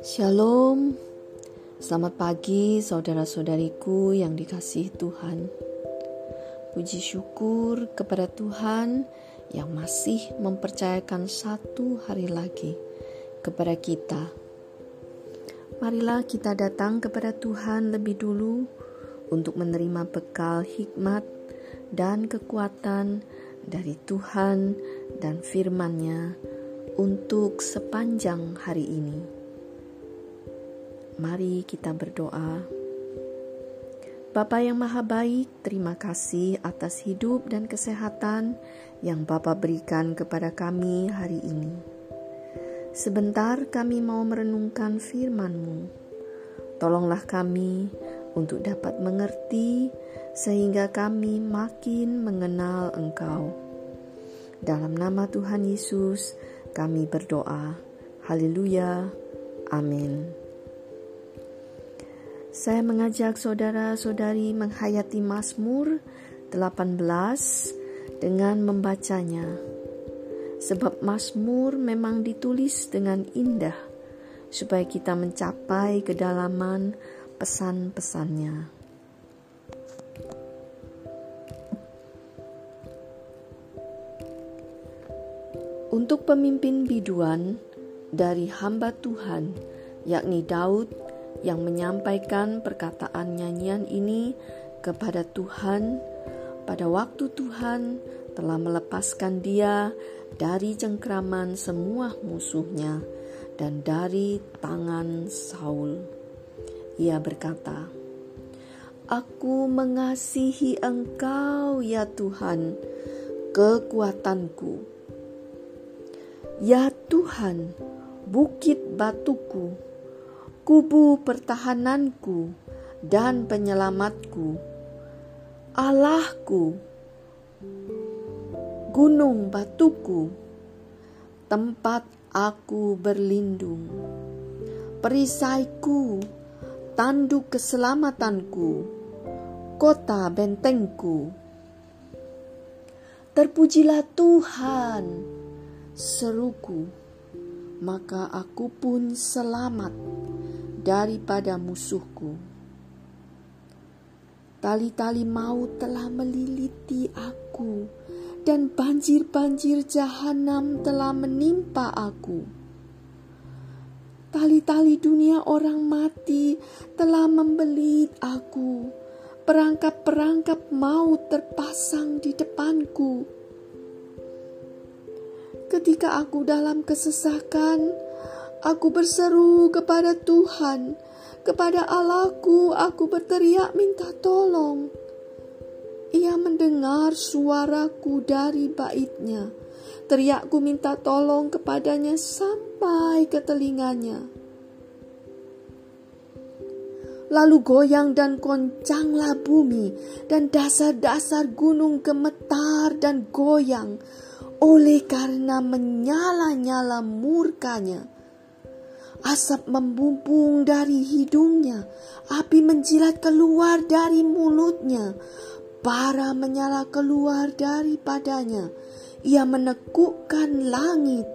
Shalom, selamat pagi saudara-saudariku yang dikasihi Tuhan. Puji syukur kepada Tuhan yang masih mempercayakan satu hari lagi kepada kita. Marilah kita datang kepada Tuhan lebih dulu untuk menerima bekal hikmat dan kekuatan dari Tuhan dan firman-Nya untuk sepanjang hari ini. Mari kita berdoa. Bapa yang Maha Baik, terima kasih atas hidup dan kesehatan yang Bapa berikan kepada kami hari ini. Sebentar kami mau merenungkan firman-Mu. Tolonglah kami untuk dapat mengerti sehingga kami makin mengenal Engkau. Dalam nama Tuhan Yesus, kami berdoa. Haleluya. Amin. Saya mengajak saudara-saudari menghayati Mazmur 18 dengan membacanya. Sebab Mazmur memang ditulis dengan indah supaya kita mencapai kedalaman pesan-pesannya. Untuk pemimpin biduan dari hamba Tuhan, yakni Daud yang menyampaikan perkataan nyanyian ini kepada Tuhan pada waktu Tuhan telah melepaskan dia dari cengkraman semua musuhnya dan dari tangan Saul. Ia berkata, Aku mengasihi Engkau, ya Tuhan, kekuatanku. Ya Tuhan, bukit batuku kubu pertahananku dan penyelamatku, Allahku, gunung batuku, tempat aku berlindung, perisaiku, tanduk keselamatanku, kota bentengku. Terpujilah Tuhan, seruku, maka aku pun selamat daripada musuhku. Tali-tali maut telah meliliti aku, dan banjir-banjir jahanam telah menimpa aku. Tali-tali dunia orang mati telah membelit aku. Perangkap-perangkap maut terpasang di depanku. Ketika aku dalam kesesakan, Aku berseru kepada Tuhan, kepada Allahku aku berteriak minta tolong. Ia mendengar suaraku dari baitnya. Teriakku minta tolong kepadanya sampai ke telinganya. Lalu goyang dan goncanglah bumi dan dasar-dasar gunung gemetar dan goyang oleh karena menyala-nyala murkanya Asap membumbung dari hidungnya, api menjilat keluar dari mulutnya, bara menyala keluar daripadanya. Ia menekukkan langit,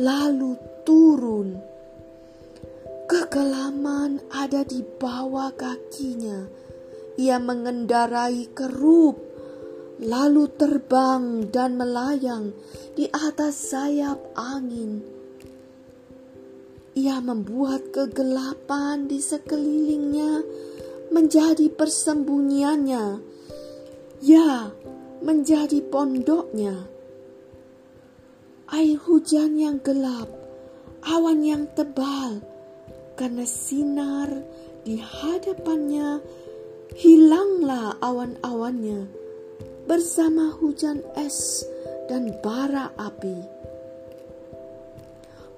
lalu turun. Kekelaman ada di bawah kakinya. Ia mengendarai kerub, lalu terbang dan melayang di atas sayap angin ia membuat kegelapan di sekelilingnya menjadi persembunyiannya. Ya, menjadi pondoknya. Air hujan yang gelap, awan yang tebal, karena sinar di hadapannya hilanglah awan-awannya bersama hujan es dan bara api.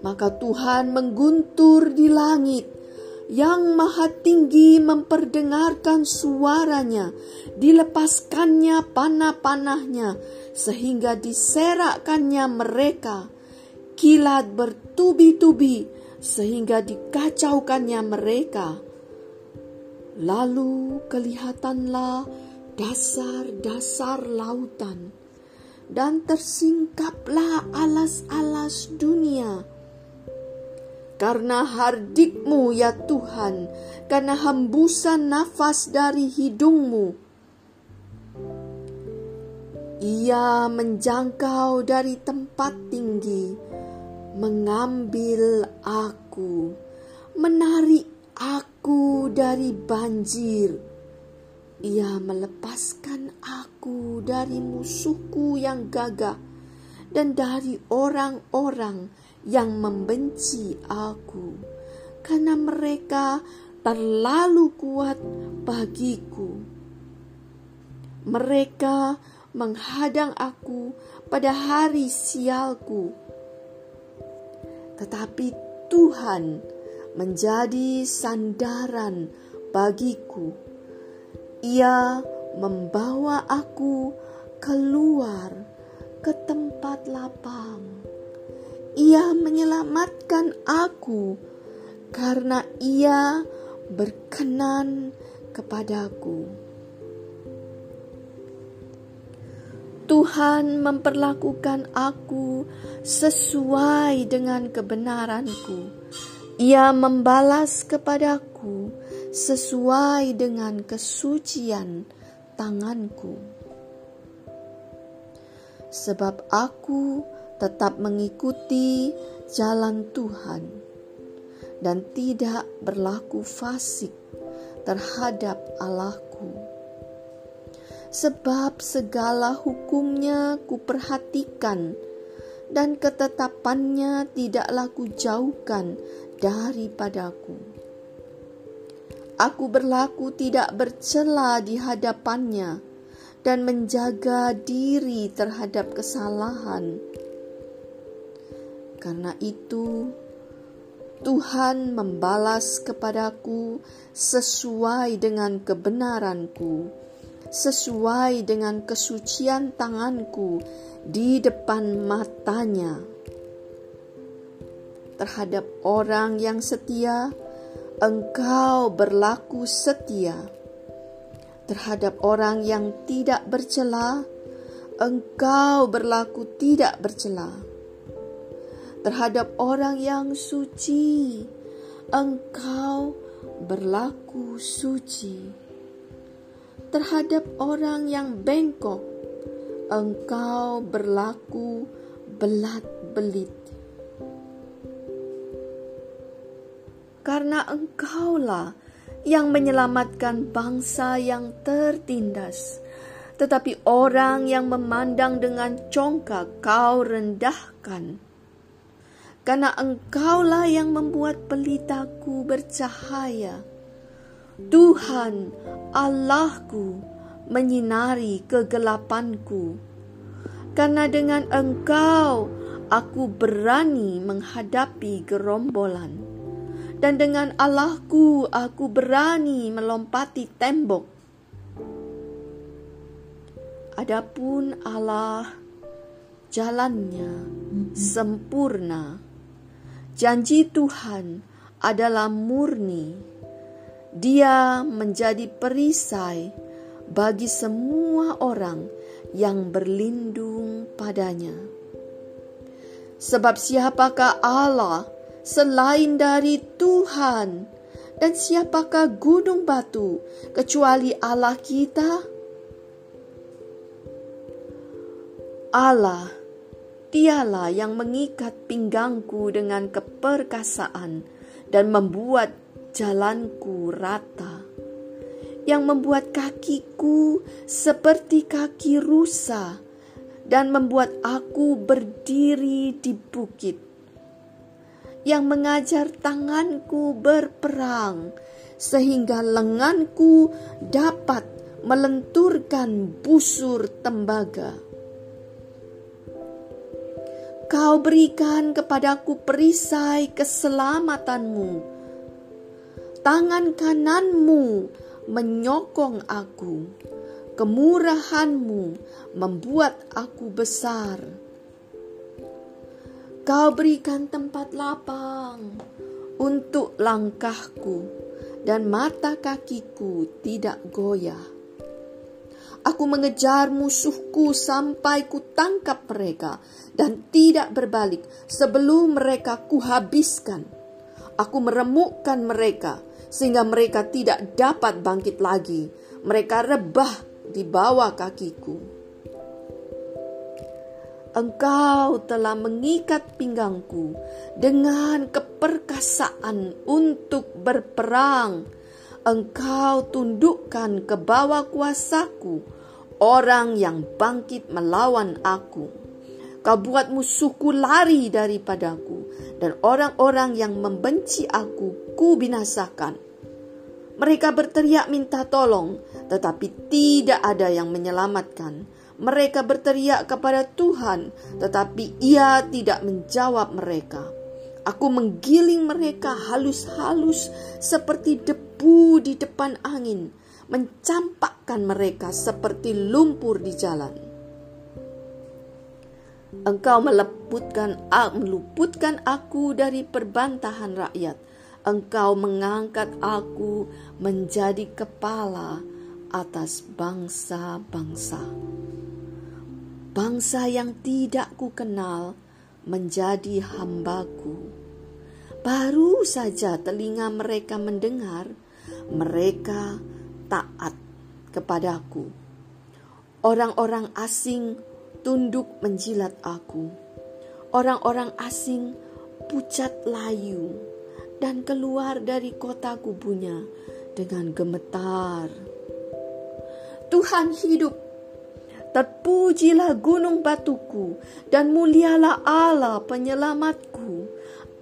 Maka Tuhan mengguntur di langit, yang maha tinggi memperdengarkan suaranya, dilepaskannya panah-panahnya, sehingga diserakkannya mereka. Kilat bertubi-tubi, sehingga dikacaukannya mereka. Lalu kelihatanlah dasar-dasar lautan dan tersingkaplah alas-alas dunia. Karena hardikmu ya Tuhan, karena hembusan nafas dari hidungmu, ia menjangkau dari tempat tinggi, mengambil aku, menarik aku dari banjir. Ia melepaskan aku dari musuhku yang gagah dan dari orang-orang yang membenci aku, karena mereka terlalu kuat bagiku. Mereka menghadang aku pada hari sialku. Tetapi Tuhan menjadi sandaran bagiku. Ia membawa aku keluar ke tempat lapang. Ia menyelamatkan aku karena ia berkenan kepadaku. Tuhan memperlakukan aku sesuai dengan kebenaranku. Ia membalas kepadaku sesuai dengan kesucian tanganku. Sebab aku tetap mengikuti jalan Tuhan dan tidak berlaku fasik terhadap Allahku sebab segala hukumnya kuperhatikan dan ketetapannya tidaklah kujauhkan daripadaku. Aku berlaku tidak bercela di hadapannya dan menjaga diri terhadap kesalahan. Karena itu, Tuhan membalas kepadaku sesuai dengan kebenaranku sesuai dengan kesucian tanganku di depan matanya. Terhadap orang yang setia, engkau berlaku setia. Terhadap orang yang tidak bercela, engkau berlaku tidak bercela. Terhadap orang yang suci, engkau berlaku suci terhadap orang yang bengkok, engkau berlaku belat-belit. Karena engkaulah yang menyelamatkan bangsa yang tertindas, tetapi orang yang memandang dengan congkak kau rendahkan. Karena engkaulah yang membuat pelitaku bercahaya Tuhan Allahku menyinari kegelapanku. Karena dengan Engkau aku berani menghadapi gerombolan. Dan dengan Allahku aku berani melompati tembok. Adapun Allah jalannya sempurna. Janji Tuhan adalah murni dia menjadi perisai bagi semua orang yang berlindung padanya. Sebab siapakah Allah selain dari Tuhan? Dan siapakah gunung batu kecuali Allah kita? Allah, dialah yang mengikat pinggangku dengan keperkasaan dan membuat jalanku rata, yang membuat kakiku seperti kaki rusa, dan membuat aku berdiri di bukit, yang mengajar tanganku berperang, sehingga lenganku dapat melenturkan busur tembaga. Kau berikan kepadaku perisai keselamatanmu tangan kananmu menyokong aku, kemurahanmu membuat aku besar. Kau berikan tempat lapang untuk langkahku, dan mata kakiku tidak goyah. Aku mengejar musuhku sampai ku tangkap mereka dan tidak berbalik sebelum mereka kuhabiskan. Aku meremukkan mereka sehingga mereka tidak dapat bangkit lagi. Mereka rebah di bawah kakiku. Engkau telah mengikat pinggangku dengan keperkasaan untuk berperang. Engkau tundukkan ke bawah kuasaku orang yang bangkit melawan aku. Kau buat musuhku lari daripadaku, dan orang-orang yang membenci aku ku binasakan. Mereka berteriak minta tolong, tetapi tidak ada yang menyelamatkan. Mereka berteriak kepada Tuhan, tetapi Ia tidak menjawab mereka. Aku menggiling mereka halus-halus seperti debu di depan angin, mencampakkan mereka seperti lumpur di jalan. Engkau meluputkan, meluputkan aku dari perbantahan rakyat Engkau mengangkat aku menjadi kepala atas bangsa-bangsa. Bangsa yang tidak ku kenal menjadi hambaku. Baru saja telinga mereka mendengar, mereka taat kepadaku. Orang-orang asing tunduk menjilat aku. Orang-orang asing pucat layu dan keluar dari kota kubunya dengan gemetar. Tuhan hidup. Terpujilah gunung batuku dan mulialah Allah penyelamatku.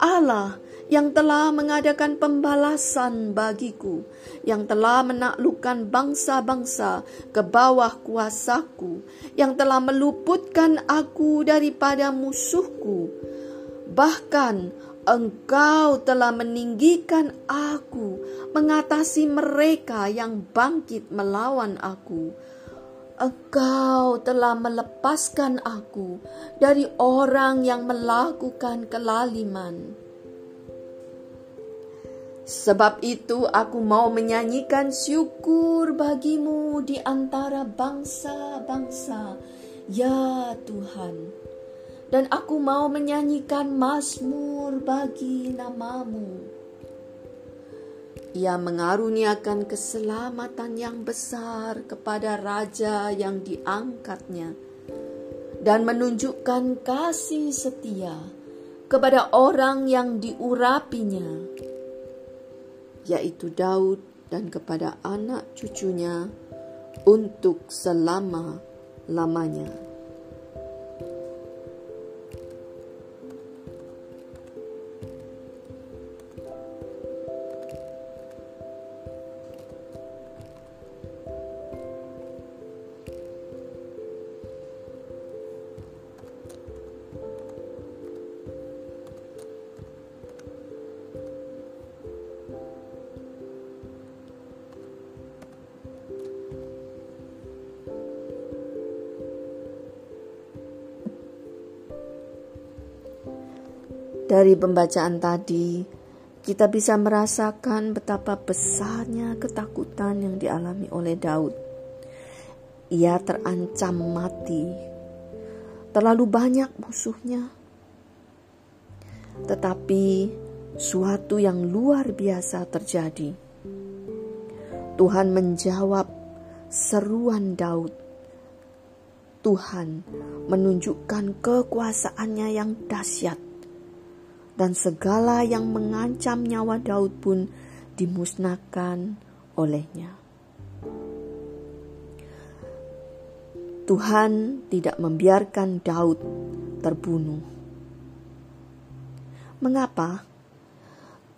Allah yang telah mengadakan pembalasan bagiku, yang telah menaklukkan bangsa-bangsa ke bawah kuasaku, yang telah meluputkan aku daripada musuhku. Bahkan Engkau telah meninggikan aku, mengatasi mereka yang bangkit melawan aku. Engkau telah melepaskan aku dari orang yang melakukan kelaliman. Sebab itu aku mau menyanyikan syukur bagimu di antara bangsa-bangsa, ya Tuhan dan aku mau menyanyikan mazmur bagi namamu. Ia mengaruniakan keselamatan yang besar kepada raja yang diangkatnya dan menunjukkan kasih setia kepada orang yang diurapinya, yaitu Daud dan kepada anak cucunya untuk selama-lamanya. Dari pembacaan tadi, kita bisa merasakan betapa besarnya ketakutan yang dialami oleh Daud. Ia terancam mati. Terlalu banyak musuhnya. Tetapi suatu yang luar biasa terjadi. Tuhan menjawab seruan Daud. Tuhan menunjukkan kekuasaannya yang dahsyat dan segala yang mengancam nyawa Daud pun dimusnahkan olehnya. Tuhan tidak membiarkan Daud terbunuh. Mengapa?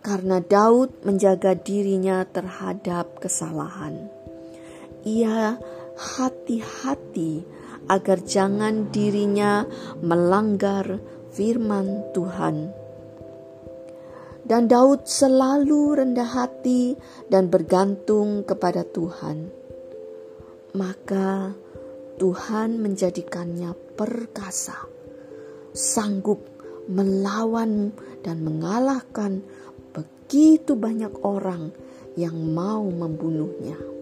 Karena Daud menjaga dirinya terhadap kesalahan. Ia hati-hati agar jangan dirinya melanggar firman Tuhan dan Daud selalu rendah hati dan bergantung kepada Tuhan. Maka Tuhan menjadikannya perkasa, sanggup melawan dan mengalahkan begitu banyak orang yang mau membunuhnya.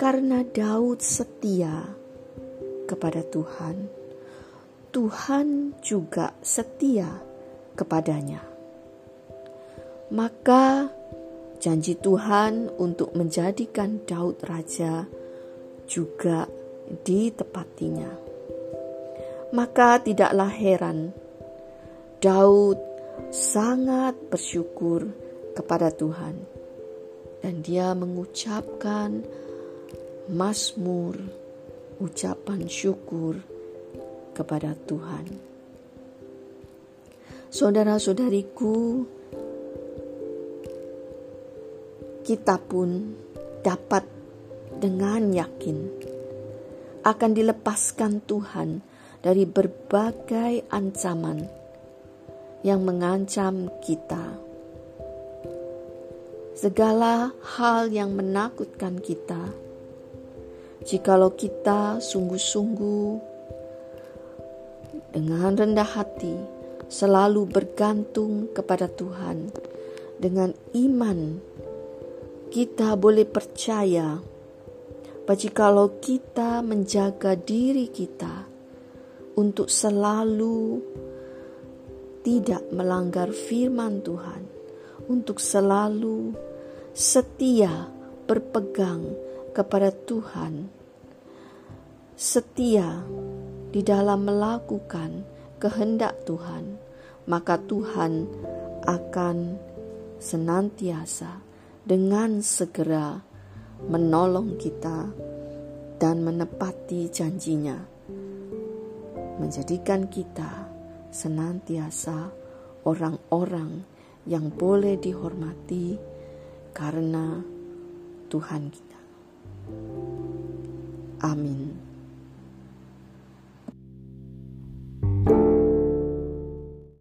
karena Daud setia kepada Tuhan, Tuhan juga setia kepadanya. Maka janji Tuhan untuk menjadikan Daud raja juga ditepatinya. Maka tidaklah heran Daud sangat bersyukur kepada Tuhan dan dia mengucapkan mazmur ucapan syukur kepada Tuhan. Saudara-saudariku, kita pun dapat dengan yakin akan dilepaskan Tuhan dari berbagai ancaman yang mengancam kita. Segala hal yang menakutkan kita, jikalau kita sungguh-sungguh dengan rendah hati selalu bergantung kepada Tuhan. Dengan iman kita boleh percaya jikalau kita menjaga diri kita untuk selalu tidak melanggar firman Tuhan, untuk selalu setia berpegang kepada Tuhan, setia di dalam melakukan kehendak Tuhan, maka Tuhan akan senantiasa dengan segera menolong kita dan menepati janjinya, menjadikan kita senantiasa orang-orang yang boleh dihormati karena Tuhan kita. Amin.